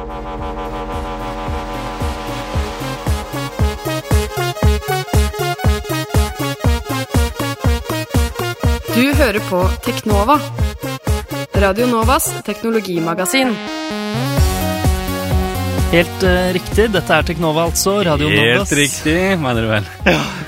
Du hører på Teknova. Radio Novas teknologimagasin. Helt uh, riktig. Dette er Teknova, altså. Radio Novas. Helt riktig, mener du vel.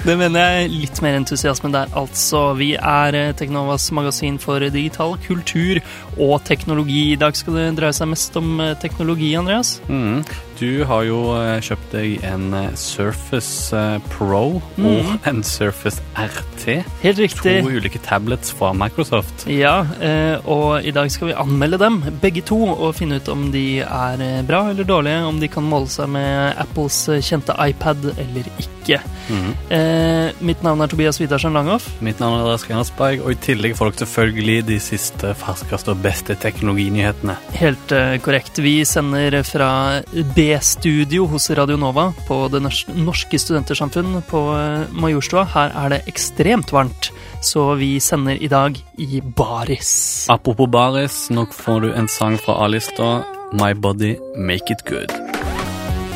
Det mener jeg litt mer entusiasme der, altså. Vi er eh, Teknovas magasin for digital kultur og teknologi. I dag skal det dreie seg mest om eh, teknologi, Andreas. Mm. Du har jo eh, kjøpt deg en Surface Pro Mm. og en Surface RT. Helt riktig. To ulike tablets fra Microsoft. Ja, eh, og i dag skal vi anmelde dem, begge to, og finne ut om de er eh, bra eller dårlige, om de kan måle seg med Apples eh, kjente iPad eller ikke. Mm mitt navn er Tobias Widersen Langhoff. Mitt navn er Andreas Grenasberg, og i tillegg får dere selvfølgelig de siste, ferskeste og beste teknologinyhetene. Helt korrekt. Vi sender fra B-studio hos Radio Nova på Det norske studentersamfunn på Majorstua. Her er det ekstremt varmt, så vi sender i dag i baris. Apropos baris, nå får du en sang fra A-lista, My Body Make It Good.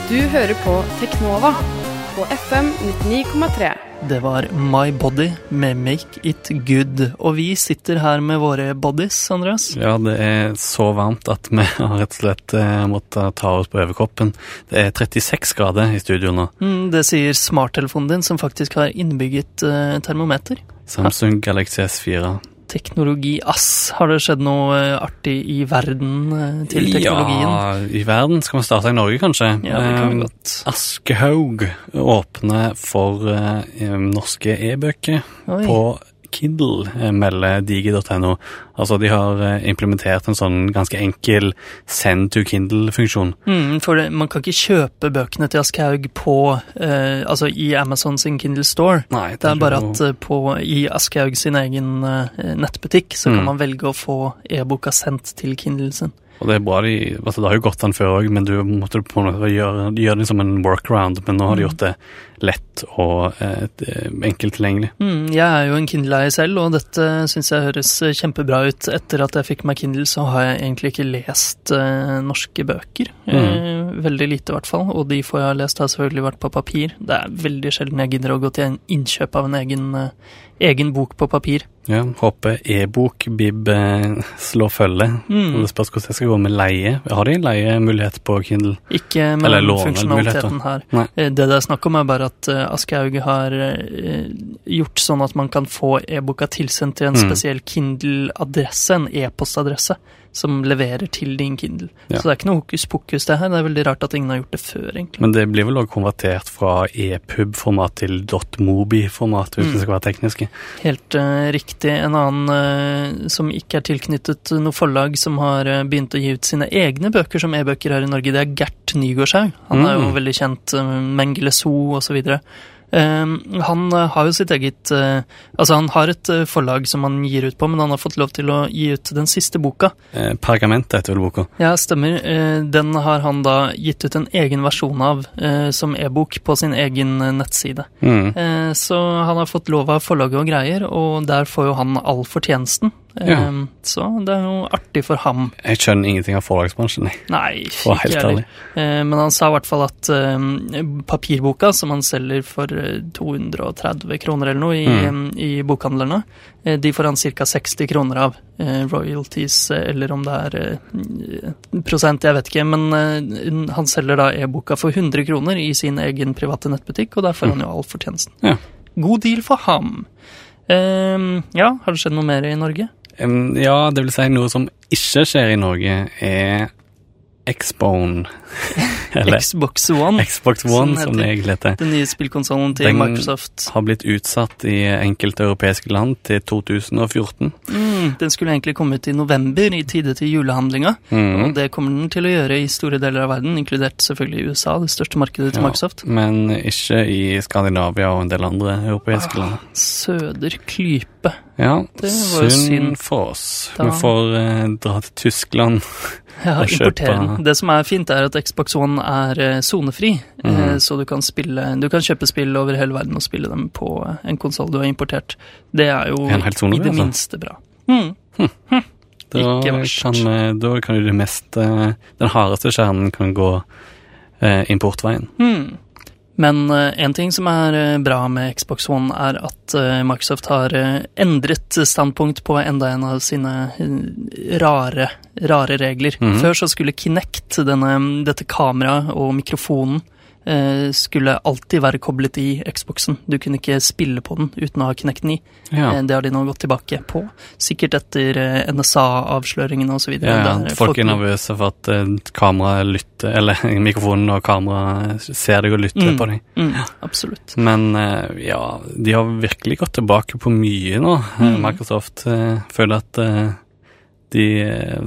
Du hører på Teknova på FM 99,3. Det var My Body med Make It Good. Og vi sitter her med våre bodies, Andreas. Ja, det er så varmt at vi har rett og slett eh, måttet ta oss på overkroppen. Det er 36 grader i studio nå. Mm, det sier smarttelefonen din, som faktisk har innbygget eh, termometer. Samsung Galaxy S4. Teknologi, ass. Har det skjedd noe eh, artig i verden eh, til teknologien? Ja, i verden. Skal vi starte i Norge, kanskje? Ja, det kan vi Eh, godt. Aschehoug åpner for norske e-bøker på Kindle, eh, melder digi.no. Altså, de har eh, implementert en sånn ganske enkel send to Kindle-funksjon. Mm, for det, man kan ikke kjøpe bøkene til Aschehoug på eh, Altså i Amazon sin Kindle Store. Nei, Det er bare at eh, på, i Aschehoug sin egen eh, nettbutikk så Mm. kan man velge å få e-boka sendt til Kindle sin. Og det er bra de altså Det har jo gått sånn før òg, men du måtte på en måte gjøre, gjøre det som en workaround. Men nå har de Mm. gjort det lett og eh, enkelt tilgjengelig. Mm, jeg er jo en Kindle-eier selv, og dette syns jeg høres kjempebra ut. Etter at jeg fikk meg Kindle, så har jeg egentlig ikke lest eh, norske bøker. Eh, veldig lite, i hvert fall. Og de få jeg har lest, har selvfølgelig vært på papir. Det er veldig sjelden jeg gidder å gå til en innkjøp av en egen, eh, egen bok på papir. Ja, Håper e-bok-bib eh, slår følge. Mm. Det spørs hvordan jeg skal gå med leie. Har de leiemulighet på Kindle? Ikke med Eller låne funksjonaliteten her. Nei. Eh, Det det er snakk om, er bare at eh, Aschehoug har gjort sånn at man kan få e-boka tilsendt til en Mm. spesiell Kindle-adresse, en e-postadresse, som leverer til din Kindle. Ja. Så det er ikke noe hokus pokus, det her. Det er veldig rart at ingen har gjort det før, egentlig. Men det blir vel også konvertert fra e-pub-format til .mobi-format, hvis Mm. vi skal være tekniske. Helt uh, riktig. En annen uh, som ikke er tilknyttet noe forlag, som har uh, begynt å gi ut sine egne bøker som e-bøker her i Norge, det er Gert Nygaardshaug. Han er jo Mm. veldig kjent, uh, Mengele Zoo osv. Um, han eh, har jo sitt eget eh, Altså, han har et eh, forlag som han gir ut på, men han har fått lov til å gi ut den siste boka. Pergamentet Pergament heter vel boka. Ja, stemmer. Den har han da gitt ut en egen versjon av som e-bok på sin egen nettside. Mm. Så han har fått lov av forlaget og greier, og der får jo han all fortjenesten. Eh, Ja. Så det er jo artig for ham. Jeg skjønner ingenting av forlagsbransjen, jeg. Nei, For helt ærlig. Eh, Men han sa i hvert fall at eh, papirboka, som han selger for eh, 230 kroner eller noe i, Mm. i bokhandlerne, eh, de får han ca. 60 kroner av. Eh, Royalties, eh, eller om det er eh, prosent, jeg vet ikke. Men eh, han selger da e-boka for 100 kroner i sin egen private nettbutikk, og der får han jo all fortjenesten. Ja. God deal for ham. Eh, ja, har det skjedd noe mer i Norge? Ja, det vil si noe som ikke skjer i Norge, er Xbone. Xbox One, Xbox One, som det egentlig heter. den nye spillkonsollen til Den- Microsoft. Har blitt utsatt i enkelte europeiske land til 2014. Mm, den skulle egentlig kommet i november, i tide til julehandlinga. Mm. Og det kommer den til å gjøre i store deler av verden, inkludert selvfølgelig USA, det største markedet til Ja. Microsoft. Men ikke i Skandinavia og en del andre europeiske land. Søder klype. Ja, Det var synd synd. for oss. Da- Vi får eh, dra til Tyskland. Ja, Og kjøpe- importere. Det som er fint, er at Xbox One er sonefri, mm. eh, så du kan, spille, du kan kjøpe spill over hele verden og spille dem på eh, en konsoll du har importert. Det er jo Er sonefri, i det altså? minste bra. Mm. Da Ikke verst. kan, eh, da kan jo det mest eh, Den hardeste kjernen kan gå eh, importveien. Hmm. Men én ting som er eh, bra med Xbox One, er at eh, Microsoft har eh, endret standpunkt på enda en av sine eh, rare, rare regler. Mhm. Før så skulle Kinect, denne, dette kameraet og mikrofonen, eh, skulle alltid være koblet i Xboxen. Du kunne ikke spille på den uten å ha Kinecten i. Ja. Eh, Det har de nå gått tilbake på. Sikkert etter eh, NSA-avsløringene osv. Ja, ja. Folk er nervøse for at eh, kameraet lytter, eller mikrofonen og kameraet ser deg og lytter Mm. på deg. Mm, absolutt. Men eh, ja, de har virkelig gått tilbake på mye nå. Eh, Mm. Microsoft eh, føler at eh, de eh,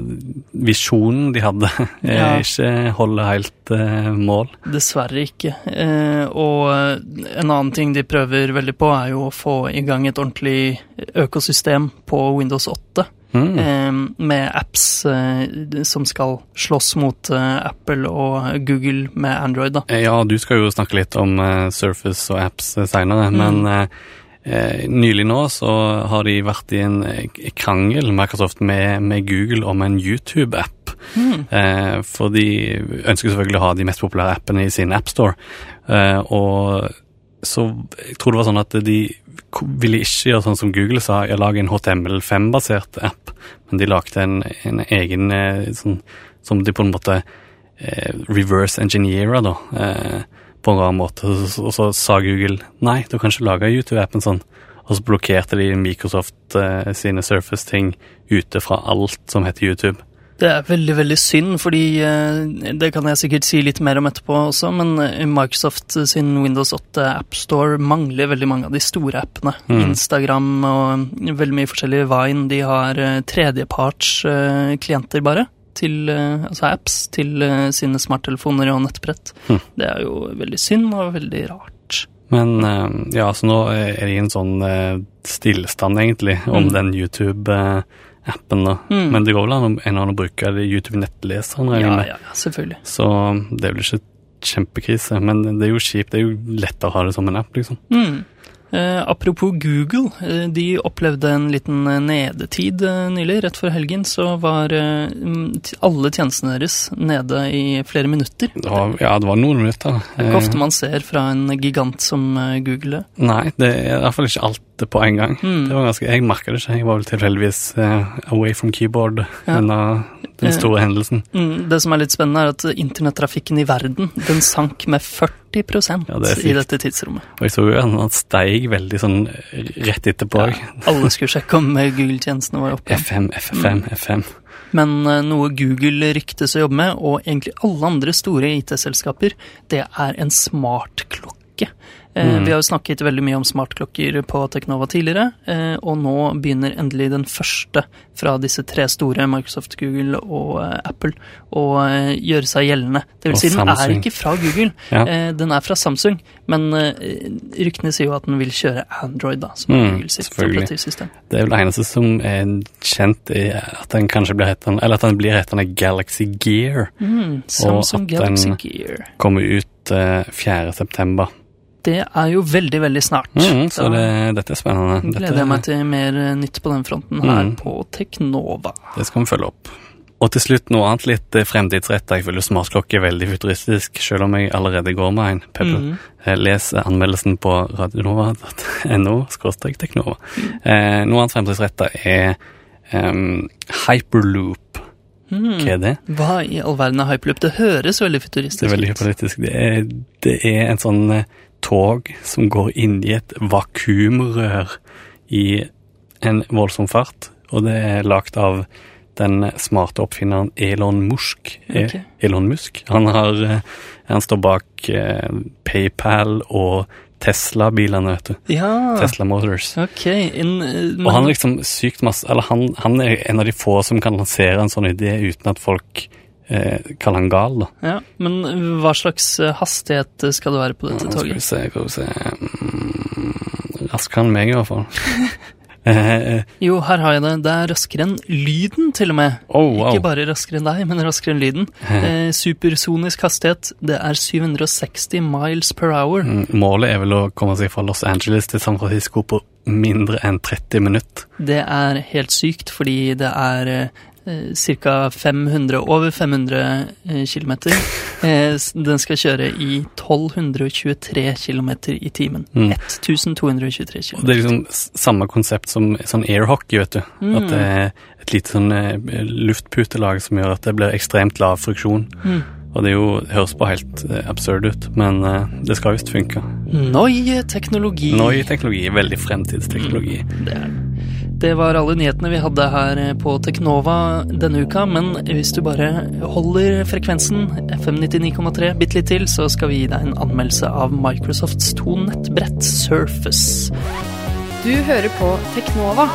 visjonen de hadde, Ja. ikke holder helt eh, mål. Dessverre ikke. Eh, og en annen ting de prøver veldig på, er jo å få i gang et ordentlig økosystem på Windows 8. Mm. Eh, med apps som skal slåss mot Apple og Google med Android, da. Ja, du skal jo snakke litt om Surface og apps seinere, Mm. men eh, nylig nå så har de vært i en eh, krangel, Microsoft, med, med Google om en YouTube-app. Mm. Eh, for de ønsker selvfølgelig å ha de mest populære appene i sin appstore. Eh, og så jeg tror det var sånn at de ville ikke gjøre sånn som Google sa, jeg lager en HTML5-basert app, men de lagde en, en egen eh, sånn som de på en måte eh, reverse engineerer, da, eh, på en annen måte. Og så, sa Google nei, du kan ikke lage YouTube-appen sånn. Og så blokkerte de Microsoft eh, sine Surface-ting ute fra alt som heter YouTube. Det er veldig, veldig synd, fordi eh, det kan jeg sikkert si litt mer om etterpå også, men eh, Microsoft sin Windows 8 App Store mangler veldig mange av de store appene. Mm. Instagram og veldig mye forskjellig Vine. De har eh, tredjeparts eh, klienter bare, til, eh, altså apps, til eh, sine smarttelefoner og nettbrett. Hm. Det er jo veldig synd og veldig rart. Men eh, ja, så nå er det i en sånn stillstand, egentlig, om Mm. den YouTube-appen. da. Mm. Men det går vel an å- bruke YouTube-nettleseren, Ja, ja, ja, selvfølgelig. Så det er vel ikke kjempekrise, men det er jo kjipt. Det er jo lettere å ha det som en app, liksom. Mm. Eh, apropos Google, eh, de opplevde en liten eh, nedetid eh, nylig. Rett før helgen så var eh, alle tjenestene deres nede i flere minutter. Det var, ja, det var noen minutter. Det er ikke ofte man ser fra en gigant som eh, Google. Eh, nei, det er i hvert fall ikke alt på en gang. Mm. Det var ganske, Jeg merka det ikke. Jeg var vel tilfeldigvis eh, away from keyboard Ja. under den store hendelsen. Mm, det som er litt spennende, er at internettrafikken i verden den sank med 40 Ja, det i dette tidsrommet. Og jeg så jo at den steig veldig sånn rett etterpå. Ja, alle skulle sjekke om eh, Google-tjenestene var oppe. FM, FM, FM. Men eh, noe Google ryktes å jobbe med, og egentlig alle andre store IT-selskaper, det er en smartklokke. Eh, Mm. Vi har jo snakket veldig mye om smartklokker på Teknova tidligere, eh, og nå begynner endelig den første fra disse tre store, Microsoft, Google og eh, Apple, å gjøre seg gjeldende. Det vil si, den er ikke fra Google, Ja. den er fra Samsung, men ryktene sier jo at den vil kjøre Android, da, som er Mm, Google sitt operativsystem. Det er vel det eneste som er kjent, i at den kanskje blir hetende Eller at den blir hetende Galaxy Gear. Mm, og at Galaxy den- Gear. Kommer ut eh, 4. september. Det er jo veldig, veldig snart. Mm, så det, dette er spennende. Dette, gleder jeg meg til mer eh, nytt på den fronten her Mm. på Teknova. Det skal vi følge opp. Og til slutt noe annet litt eh, fremtidsrettet. Jeg føler smartklokke er veldig futuristisk, selv om jeg allerede går med en. Pepper. Mm. Eh, Les anmeldelsen på radionova.no teknova. Eh, noe annet fremtidsrettet er um, hyperloop. Mm. Hva er det? Hva i all verden er hyperloop? Det høres veldig futuristisk ut. Det er veldig hyperloop. Det er, det er en sånn tog som går inn i et vakuumrør i en voldsom fart, og det er lagt av den smarte oppfinneren Elon Musk. Okay. Elon Musk. Han, har, eh, han står bak eh, PayPal og Tesla-bilene, vet du. Ja, Tesla Motors. ok. In, eh, men, Og han er liksom sykt masse Eller han, han er en av de få som kan lansere en sånn idé uten at folk eh, kalle han gal, da. ja, men hva slags eh, hastighet skal det være på dette Nå skal vi se, skal vi se mm, Raskere enn meg, i hvert fall. Eh, eh, Jo, her har jeg det. Det er raskere enn lyden, til og med. oh, wow. Ikke bare raskere enn deg, men raskere enn lyden. Eh, supersonisk hastighet, det er 760 miles per hour. Mm, Målet er vel å komme seg fra Los Angeles til San Francisco på mindre enn 30 minutter. Det er helt sykt, fordi det er ca. 500, over 500 eh, km. Eh, den skal kjøre i 1223 km i timen. Mm. 1223 Og km. det er liksom samme konsept som sånn airhockey, vet du. Mm. At det er et lite sånn eh, luftputelag som gjør at det blir ekstremt lav friksjon. Mm. Og det jo, det høres bare helt eh, absurd ut, men eh, det skal visst funke. Noi teknologi. Noi teknologi, veldig fremtidsteknologi. Det er det. Det var alle nyhetene vi hadde her på Teknova denne uka, men hvis du bare holder frekvensen, FM 99,3, bitte litt til, så skal vi gi deg en anmeldelse av Microsofts to nettbrett Surface. Du hører på Teknova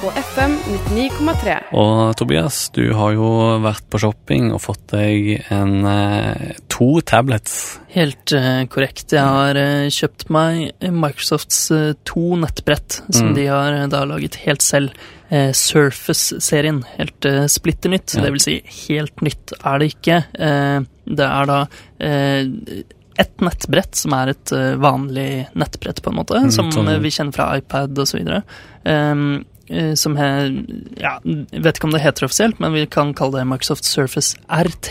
på FM 99,3. Og Tobias, du har jo vært på shopping og fått deg en eh, to tablets. Helt eh, korrekt. Jeg har eh, kjøpt meg Microsofts to nettbrett, som Mm. de har da laget helt selv. Surface-serien. Helt eh, splitter nytt. Ja. Det vil si, helt nytt er det ikke. Eh, det er da et nettbrett som er et vanlig nettbrett, på en måte, Mm, som sånn- vi kjenner fra iPad osv. Um, eh, som he, ja, vet ikke om det heter offisielt, men vi kan kalle det Microsoft Surface RT.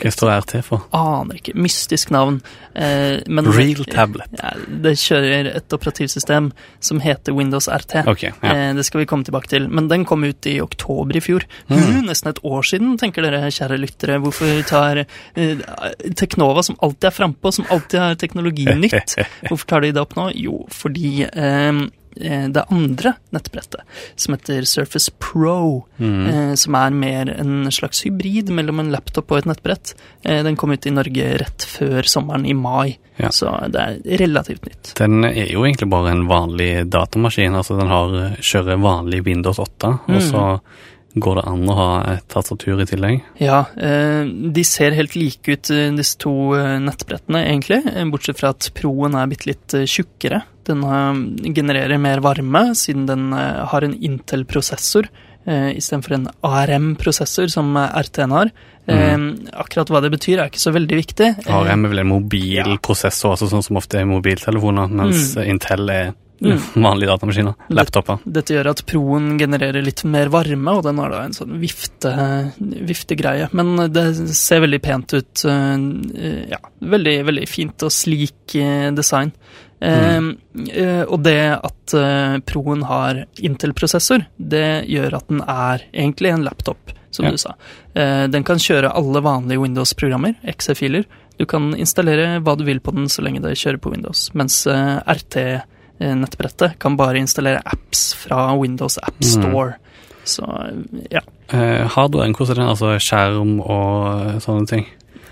Hva står RT for? Aner ikke. Mystisk navn. Eh, men Real tablet. Ja, det kjører et operativsystem som heter Windows RT. Ok, ja. Eh, det skal vi komme tilbake til. Men den kom ut i oktober i fjor. Mm. Nesten et år siden, tenker dere kjære lyttere. Hvorfor tar eh, Teknova, som alltid er frampå, som alltid har teknologi nytt, hvorfor tar de det opp nå? Jo, fordi eh, eh, det andre nettbrettet, som heter Surface Pro, Mm. eh, som er mer en slags hybrid mellom en laptop og et nettbrett, eh, den kom ut i Norge rett før sommeren, i mai. Ja. Så det er relativt nytt. Den er jo egentlig bare en vanlig datamaskin. altså Den har, kjører vanlig Windows 8, og Mm. så går det an å ha et tastatur i tillegg. Ja, eh, de ser helt like ut, eh, disse to eh, nettbrettene, egentlig. Bortsett fra at Proen er bitte litt tjukkere. Den genererer mer varme, siden den har en Intel-prosessor istedenfor en ARM-prosessor, som RTN RT-en har. Mm. akkurat hva det betyr, er ikke så veldig viktig. ARM er vel en mobilprosessor, altså sånn som ofte er mobiltelefoner, mens Intel er Mm. vanlige datamaskiner. Laptoper. Dette gjør at Proen genererer litt mer varme, og den har da en sånn vifte, viftegreie. Men det ser veldig pent ut. eh, Ja, veldig, veldig fint og slik eh, design. Mm. eh, og det at eh, Proen har Intel-prosessor, det gjør at den er egentlig en laptop, som Ja. du sa. Eh, den kan kjøre alle vanlige Windows-programmer, XE-filer. Du kan installere hva du vil på den så lenge det kjører på Windows, mens eh, RT nettbrettet kan bare installere apps fra Windows App Store. Så ja. Eh, hardwaren, hvordan er den? Altså skjerm og eh, sånne ting?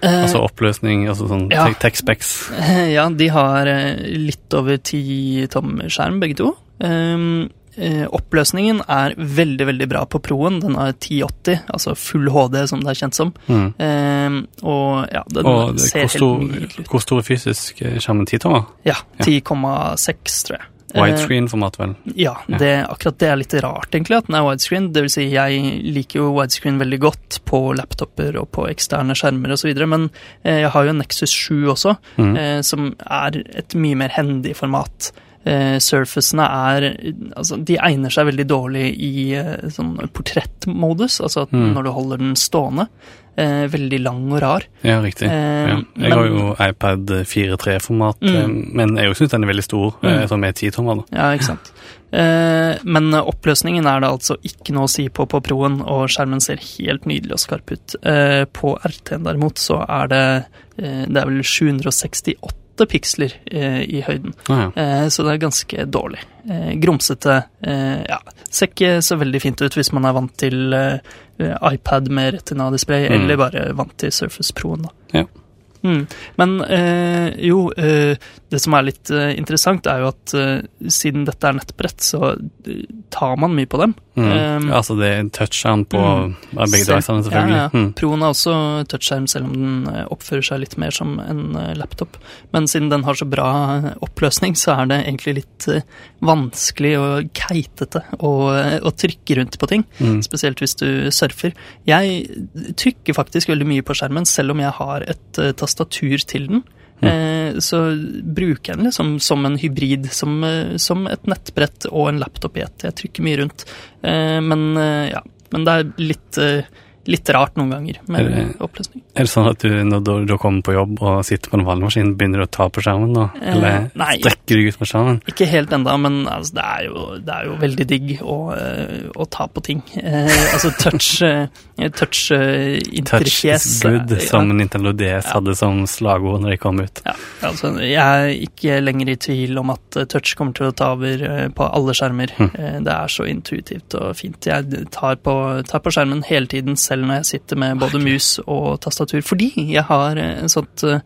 Altså oppløsning, altså sånn ja. tech-specs. Eh, Ja, de har eh, litt over 10 tommer skjerm, begge to. Um, eh, oppløsningen er veldig, veldig bra på Proen. Den er 1080, altså full HD, som det er kjent som. Mm. Eh, og ja, den Og ser hvor, helt stor, nydelig ut. hvor stor fysisk skjerm? skjermen? 10 tommer? Ja, Ja. 10,6, tror jeg. Eh, Widescreen-format, vel? Ja, det, akkurat det er litt rart, egentlig, at den er widescreen. Det vil si, jeg liker jo widescreen veldig godt på laptoper og på eksterne skjermer osv., men eh, jeg har jo en Nexus 7 også, Mm. eh, som er et mye mer hendig format. Eh, Surfacene er Altså, de egner seg veldig dårlig i eh, sånn portrettmodus, altså Mm. når du holder den stående. Eh, veldig lang og rar. Ja, riktig. Eh, ja. Jeg men- har jo iPad 4.3-format, Mm. eh, men jeg syns den er veldig stor, Mm. sånn med er 10 tommer. Ja, ikke sant. Eh, men oppløsningen er det altså ikke noe å si på på Proen, og skjermen ser helt nydelig og skarp ut. Eh, på RT-en derimot så er det eh, Det er vel 768 piksler eh, i høyden, Ah, ja. eh, så det er ganske dårlig. Eh, grumsete. Eh, ja, ser ikke så veldig fint ut hvis man er vant til iPad med retina-display, Mm. eller bare vant til Surface Proen, da. Ja. Mm. Men eh, jo, eh, det som er litt eh, interessant, er jo at siden dette er nettbrett, så tar man mye på dem. Mm. Um, altså, det er touchskjerm på mm. begge Selv- selvfølgelig. Ja, ja. Mm. Proen har også touchskjerm, selv om den eh, oppfører seg litt mer som en eh, laptop. Men siden den har så bra eh, oppløsning, så er det egentlig litt vanskelig og keitete å, å trykke rundt på ting. Mm. Spesielt hvis du surfer. Jeg trykker faktisk veldig mye på skjermen, selv om jeg har et tastatur til den. Eh, så bruker jeg den liksom som en hybrid, som, eh, som et nettbrett og en laptop i ett. Jeg trykker mye rundt. Eh, men ja, Men det er litt, litt rart noen ganger med Er det- oppløsning. Er det sånn at du når du, du kommer på jobb og sitter på en valgmaskin, begynner du å ta på skjermen da? Eh, Eller nei. strekker du ut på skjermen? Ikke helt enda, men altså, det, er jo, det er jo veldig digg å, eh, å ta på ting. Eh, altså touch, uh, touch eh, Touch is interfjes. good, ja. som Nintendo DS Ja. hadde som slagord når de kom ut. Ja, altså, jeg er ikke lenger i tvil om at eh, touch kommer til å ta over eh, på alle skjermer. Eh, Det er så intuitivt og fint. Jeg tar på, tar på skjermen hele tiden, selv når jeg sitter med både mus og tastatur, fordi jeg har eh, en sånt uh,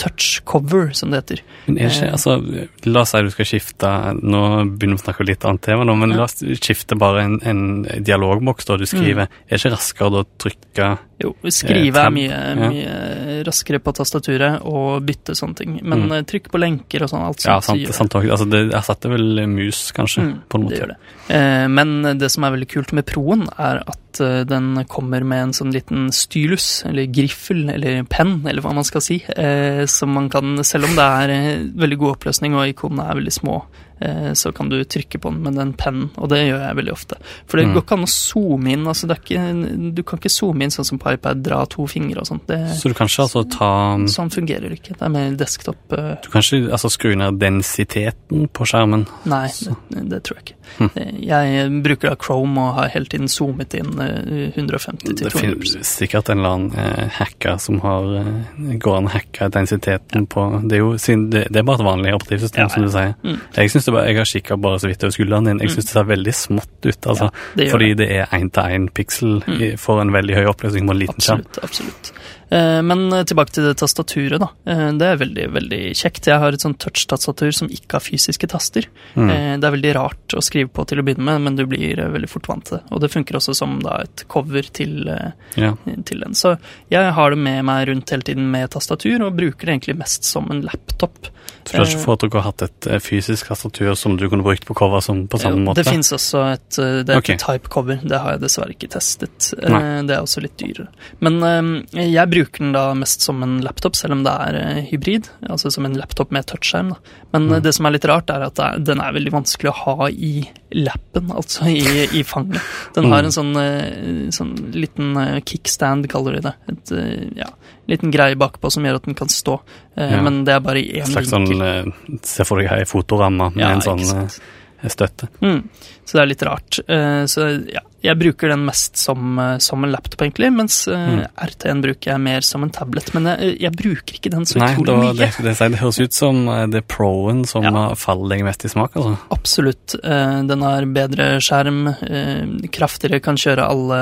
touch cover, som det heter. Men er ikke, altså, La oss si du skal skifte Nå begynner vi å snakke litt annet tema, nå, men Ja. la oss skifte bare en, en dialogboks da du skriver. Er det ikke raskere da å trykke Jo, skrive er mye, ja. raskere på tastaturet og bytte sånne ting. Men Mm. eh, trykk på lenker og sånn, alt Ja, sånt. sant, gjør- sant altså, det erstatter vel mus, kanskje, Mm, på en det måte. gjør det. Eh, men det som er veldig kult med Proen, er at eh, den kommer med en sånn liten stylus, eller griffel, eller penn, eller hva man skal si, eh, som man kan, selv om det er eh, veldig god oppløsning og ikonene er veldig små, eh, så kan du trykke på den med den pennen, og det gjør jeg veldig ofte. For det Mm. går ikke an å zoome inn, altså ikke, du kan ikke zoome inn sånn som på iPad, dra to fingre og sånt. Det, Så du kan ikke altså ta sånn fungerer det ikke. Det er mer desktop. eh, Du kan ikke altså, skru ned densiteten på skjermen. Nei, det, det tror jeg ikke. Hm. Eh, Jeg bruker da Chrome og har hele tiden zoomet inn eh, 150 til Det finnes sikkert en eller annen eh, hacker som har eh, går an å hacke densiteten på Det er jo det, det er bare et vanlig operativsystem, Ja, som du sier. Mm. Jeg synes det bare, jeg har kikka bare så vidt over skulderen din. Jeg Mm. syns det ser veldig smått ut. altså. det fordi det er én-til-én piksel Mm. for en veldig høy oppløsning på en liten skjerm. Absolutt. absolutt. Eh, Men tilbake til det tastaturet, da. Eh, Det er veldig veldig kjekt. Jeg har et sånt touch-tastatur som ikke har fysiske taster. Mm. Eh, Det er veldig rart å skrive på til å begynne med, men du blir veldig fort vant til det. Og det funker også som da et cover til, Ja. til den. Så jeg har det med meg rundt hele tiden med tastatur, og bruker det egentlig mest som en laptop. Så du har ikke fått at å har hatt et eh, fysisk tastatur som du kunne brukt på cover som, på samme Jo, måte? Det fins også et eh, Det er okay. et type cover. Det har jeg dessverre ikke testet. Eh, Nei. Det er også litt dyrere. Men eh, jeg bruker den da mest som en laptop, selv om det er eh, hybrid. Altså som en laptop med touchskjerm. da. Men eh, Mm. det som er litt rart, er at den er veldig vanskelig å ha i lappen, altså i, i fanget. Den har Mm. en sånn, eh, sånn liten eh, kickstand, kaller de det. Et, eh, ja, liten greie bakpå som gjør at den kan stå. Ja. Men det er bare i én slags vinkel. sånn Se for deg ei fotoramme med Ja, en sånn støtte. Mm. Så det er litt rart. Så ja, jeg bruker den mest som, eh, som en laptop, egentlig, mens eh, Mm. RT-en bruker jeg mer som en tablet. Men jeg, jeg bruker ikke den så Nei, utrolig mye. det, det, det høres ut som eh, det er Pro-en som Ja. faller deg mest i smak, altså. Absolutt. Eh, den har bedre skjerm, eh, kraftigere, kan kjøre alle,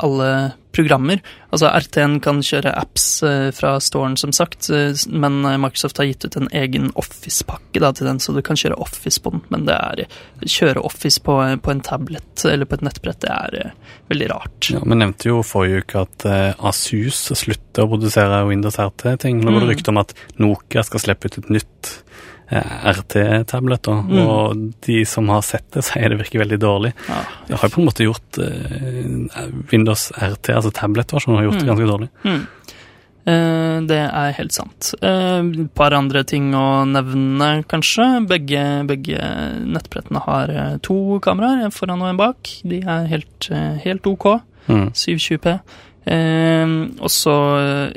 alle programmer. Altså RT-en kan kjøre apps eh, fra storen, som sagt, eh, men eh, Microsoft har gitt ut en egen Office-pakke til den, så du kan kjøre Office på den. Men det er kjøre Office på, på en tablet eller på et nettbrett, det er veldig rart. Ja, Vi nevnte jo forrige uke at Asus slutter å produsere Windows RT-ting. Nå går det Mm. rykter om at Nokia skal slippe ut et nytt eh, RT-tablet, og, Mm. og de som har sett det, sier det virker veldig dårlig. Ja. Det har jo på en måte gjort uh, Windows RT, altså tabletter, som har gjort det Mm. ganske dårlig. Mm. Uh, det er helt sant. Et uh, par andre ting å nevne, kanskje. Begge, begge nettbrettene har eh, to kameraer, en foran og en bak. De er helt, eh, helt ok. Mm. 720P. Eh, og så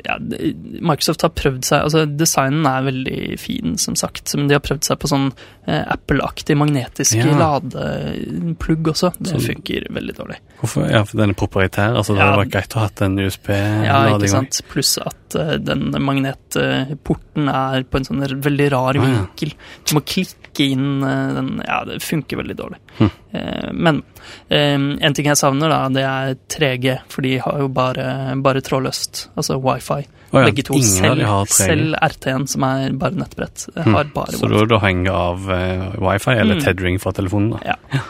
ja, Microsoft har prøvd seg Altså, designen er veldig fin, som sagt, men de har prøvd seg på sånn eh, Apple-aktig magnetisk Ja. ladeplugg også. Det Sånn. funker veldig dårlig. Hvorfor? Ja, for den er proprietær. Altså, Det Ja. hadde vært greit å ha hatt en Ja, USB-lading ikke sant. Pluss at uh, den magnetporten er på en sånn veldig rar Ah, ja. vinkel. Du må klikke inn uh, den Ja, det funker veldig dårlig. Hm. Eh, men eh, en ting jeg savner, da, det er 3G, for de har jo bare, bare trådløst. Altså wifi. Å ja, Begge to. ingen Selv, selv RT-en, som er bare nettbrett, eh, Mm. har bare Så da, da henger av uh, wifi eller Mm. tethering fra telefonen, da. Ja.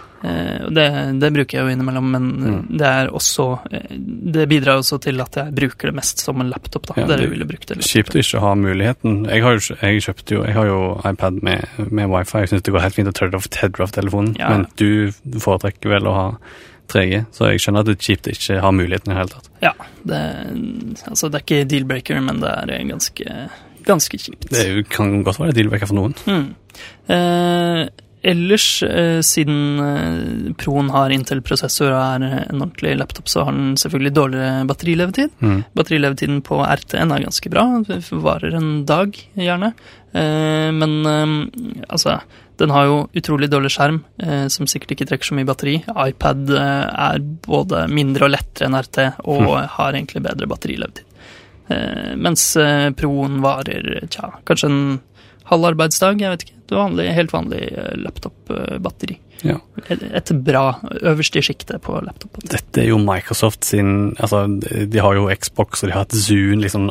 og det, det bruker jeg jo innimellom, men Mm. det er også Det bidrar også til at jeg bruker det mest som en laptop, da. Ja, Dere ville brukt det. Kjipt å ikke ha muligheten. Jeg har jo, jeg kjøpte jo, jeg har jo iPad med, med wifi. Jeg syns det går helt fint å tørre av tether av telefonen, Ja. men du foretrekker vel å ha 3G, så jeg skjønner at det er kjipt ikke ha muligheten i det hele tatt. Ja, det, altså det er ikke deal-breaker, men det er ganske, ganske kjipt. Det jo- kan godt være dealbreaker for noen. Mm. Eh, ellers, eh, siden eh, Proen har Intel-prosessor og er en ordentlig laptop, så har den selvfølgelig dårligere batterilevetid. Mm. Batterilevetiden på RT-en er ganske bra, varer en dag gjerne. Eh, men eh, altså, den har jo utrolig dårlig skjerm, eh, som sikkert ikke trekker så mye batteri. iPad eh, er både mindre og lettere enn RT, og har egentlig bedre batterilevetid. Eh, mens eh, Proen varer tja, kanskje en halv arbeidsdag, jeg vet ikke. Det er vanlig, helt vanlig laptop-batteri. Ja. Et, bra øverste sjikte på laptopen. Dette er jo Microsoft sin Altså, de har jo Xbox og de har et Zoom, liksom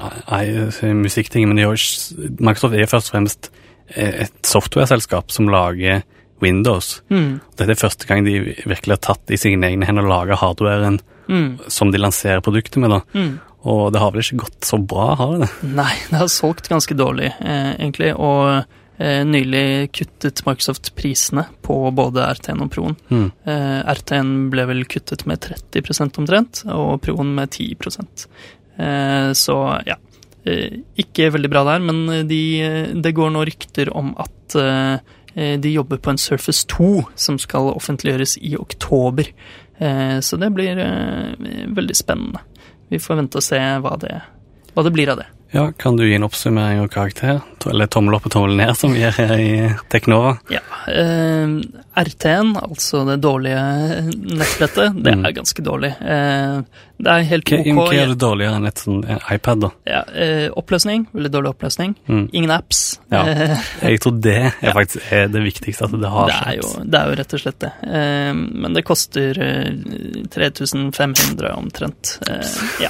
musikkting, men har Microsoft er først og fremst et software-selskap som lager Windows. Mm, Dette er første gang de virkelig har tatt i sine egne hender og laga hardwaren mm, som de lanserer produktet med, da. mm. Og det har vel ikke gått så bra, har det det? Nei, det har solgt ganske dårlig, eh, egentlig. Og eh, nylig kuttet Microsoft prisene på både RT-en og Proen. Mm. Eh, RT-en ble vel kuttet med 30% omtrent, og Proen med 10 eh, Så ja. Eh, ikke veldig bra der, men de, det går nå rykter om at eh, de jobber på en Surface 2 som skal offentliggjøres i oktober. Eh, så det blir eh, veldig spennende. Vi får vente og se hva det, hva det blir av det. Ja, kan du gi en oppsummering og karakter? Eller tommel opp og tommel ned, som vi gjør her i Teknova? Ja, eh, RT-en, altså det dårlige nettbrettet, det Mm. er ganske dårlig. Eh, det er helt ok. hva er det dårligere enn et sånn eh, iPad, da? Ja, eh, oppløsning, veldig dårlig oppløsning. Mm. Ingen apps. Ja. Eh, Jeg tror det er faktisk er det viktigste, at det har det, er jo, det er jo rett og slett det. Eh, men det koster eh, 3500 omtrent. Eh, ja.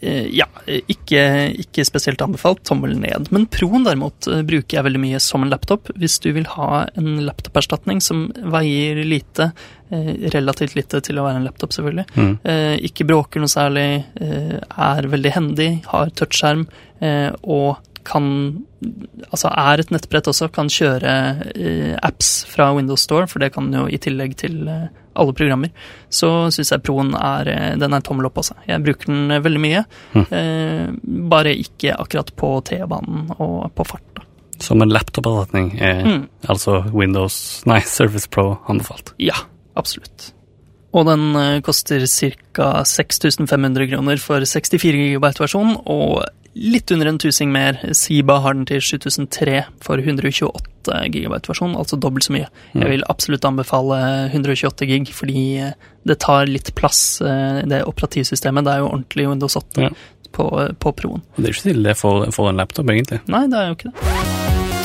Eh, eh, ja, ikke, ikke spesielt anbefalt. Tommel ned. Men Proen derimot eh, bruker jeg veldig mye som en laptop. Hvis du vil ha en laptoperstatning som veier lite, eh, relativt lite til å være en laptop, selvfølgelig, Mm. eh, ikke bråker noe særlig, eh, er veldig hendig, har touchskjerm eh, og kan Altså er et nettbrett også, kan kjøre eh, apps fra Windows Store, for det kan jo i tillegg til eh, alle programmer. Så syns jeg Proen er eh, Den er tommel opp, altså. Jeg bruker den veldig mye. Mm. Eh, bare ikke akkurat på T-banen og på fart, da. Som en laptoperstatning er Mm. altså Windows Nei, Surface Pro anbefalt. Ja, absolutt. Og den koster ca. 6500 kroner for 64 GB-versjon, og litt under en tusing mer. Siba har den til 7003 for 128 GB-versjon, altså dobbelt så mye. Jeg vil absolutt anbefale 128 gig, fordi eh, det tar litt plass, eh, det operativsystemet. Det er jo ordentlig Windows 8 Ja. på, på Proen. Det er ikke det for, for en laptop, egentlig. Nei, det er jo ikke det.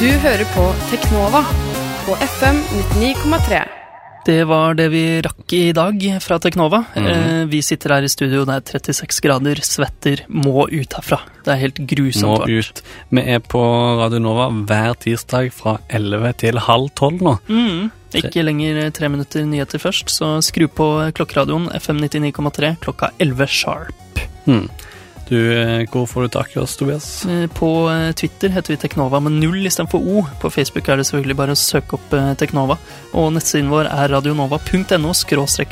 Du hører på Teknova på FM 99,3. Det var det vi rakk i dag fra Teknova. Mhm. eh, vi sitter her i studio, det er 36 grader, svetter, må ut herfra. Det er helt grusomt Må ut. Vi er på Radio Nova hver tirsdag fra 11 til halv 12 nå. Mm, ikke lenger tre minutter nyheter først, så skru på klokkeradioen FM 99,3 klokka 11 sharp. Hmm. Du, eh, hvor får du tak i oss, Tobias? Eh, På eh, Twitter heter vi Teknova med null istedenfor O. På Facebook er det selvfølgelig bare å søke opp eh, Teknova. Og nettsiden vår er radionova.no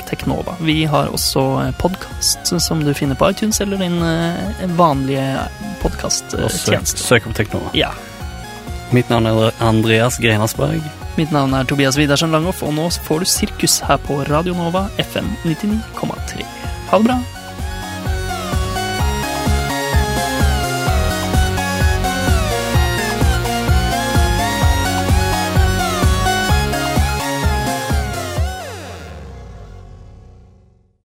teknova. Vi har også podkast som du finner på iTunes eller din eh, vanlige podkasttjeneste. søk opp Teknova. Ja. Mitt navn er Andreas Grenasberg. Mitt navn er Tobias Widersen Langhoff, og nå får du Sirkus her på Radio Nova FM 99,3. Ha det bra.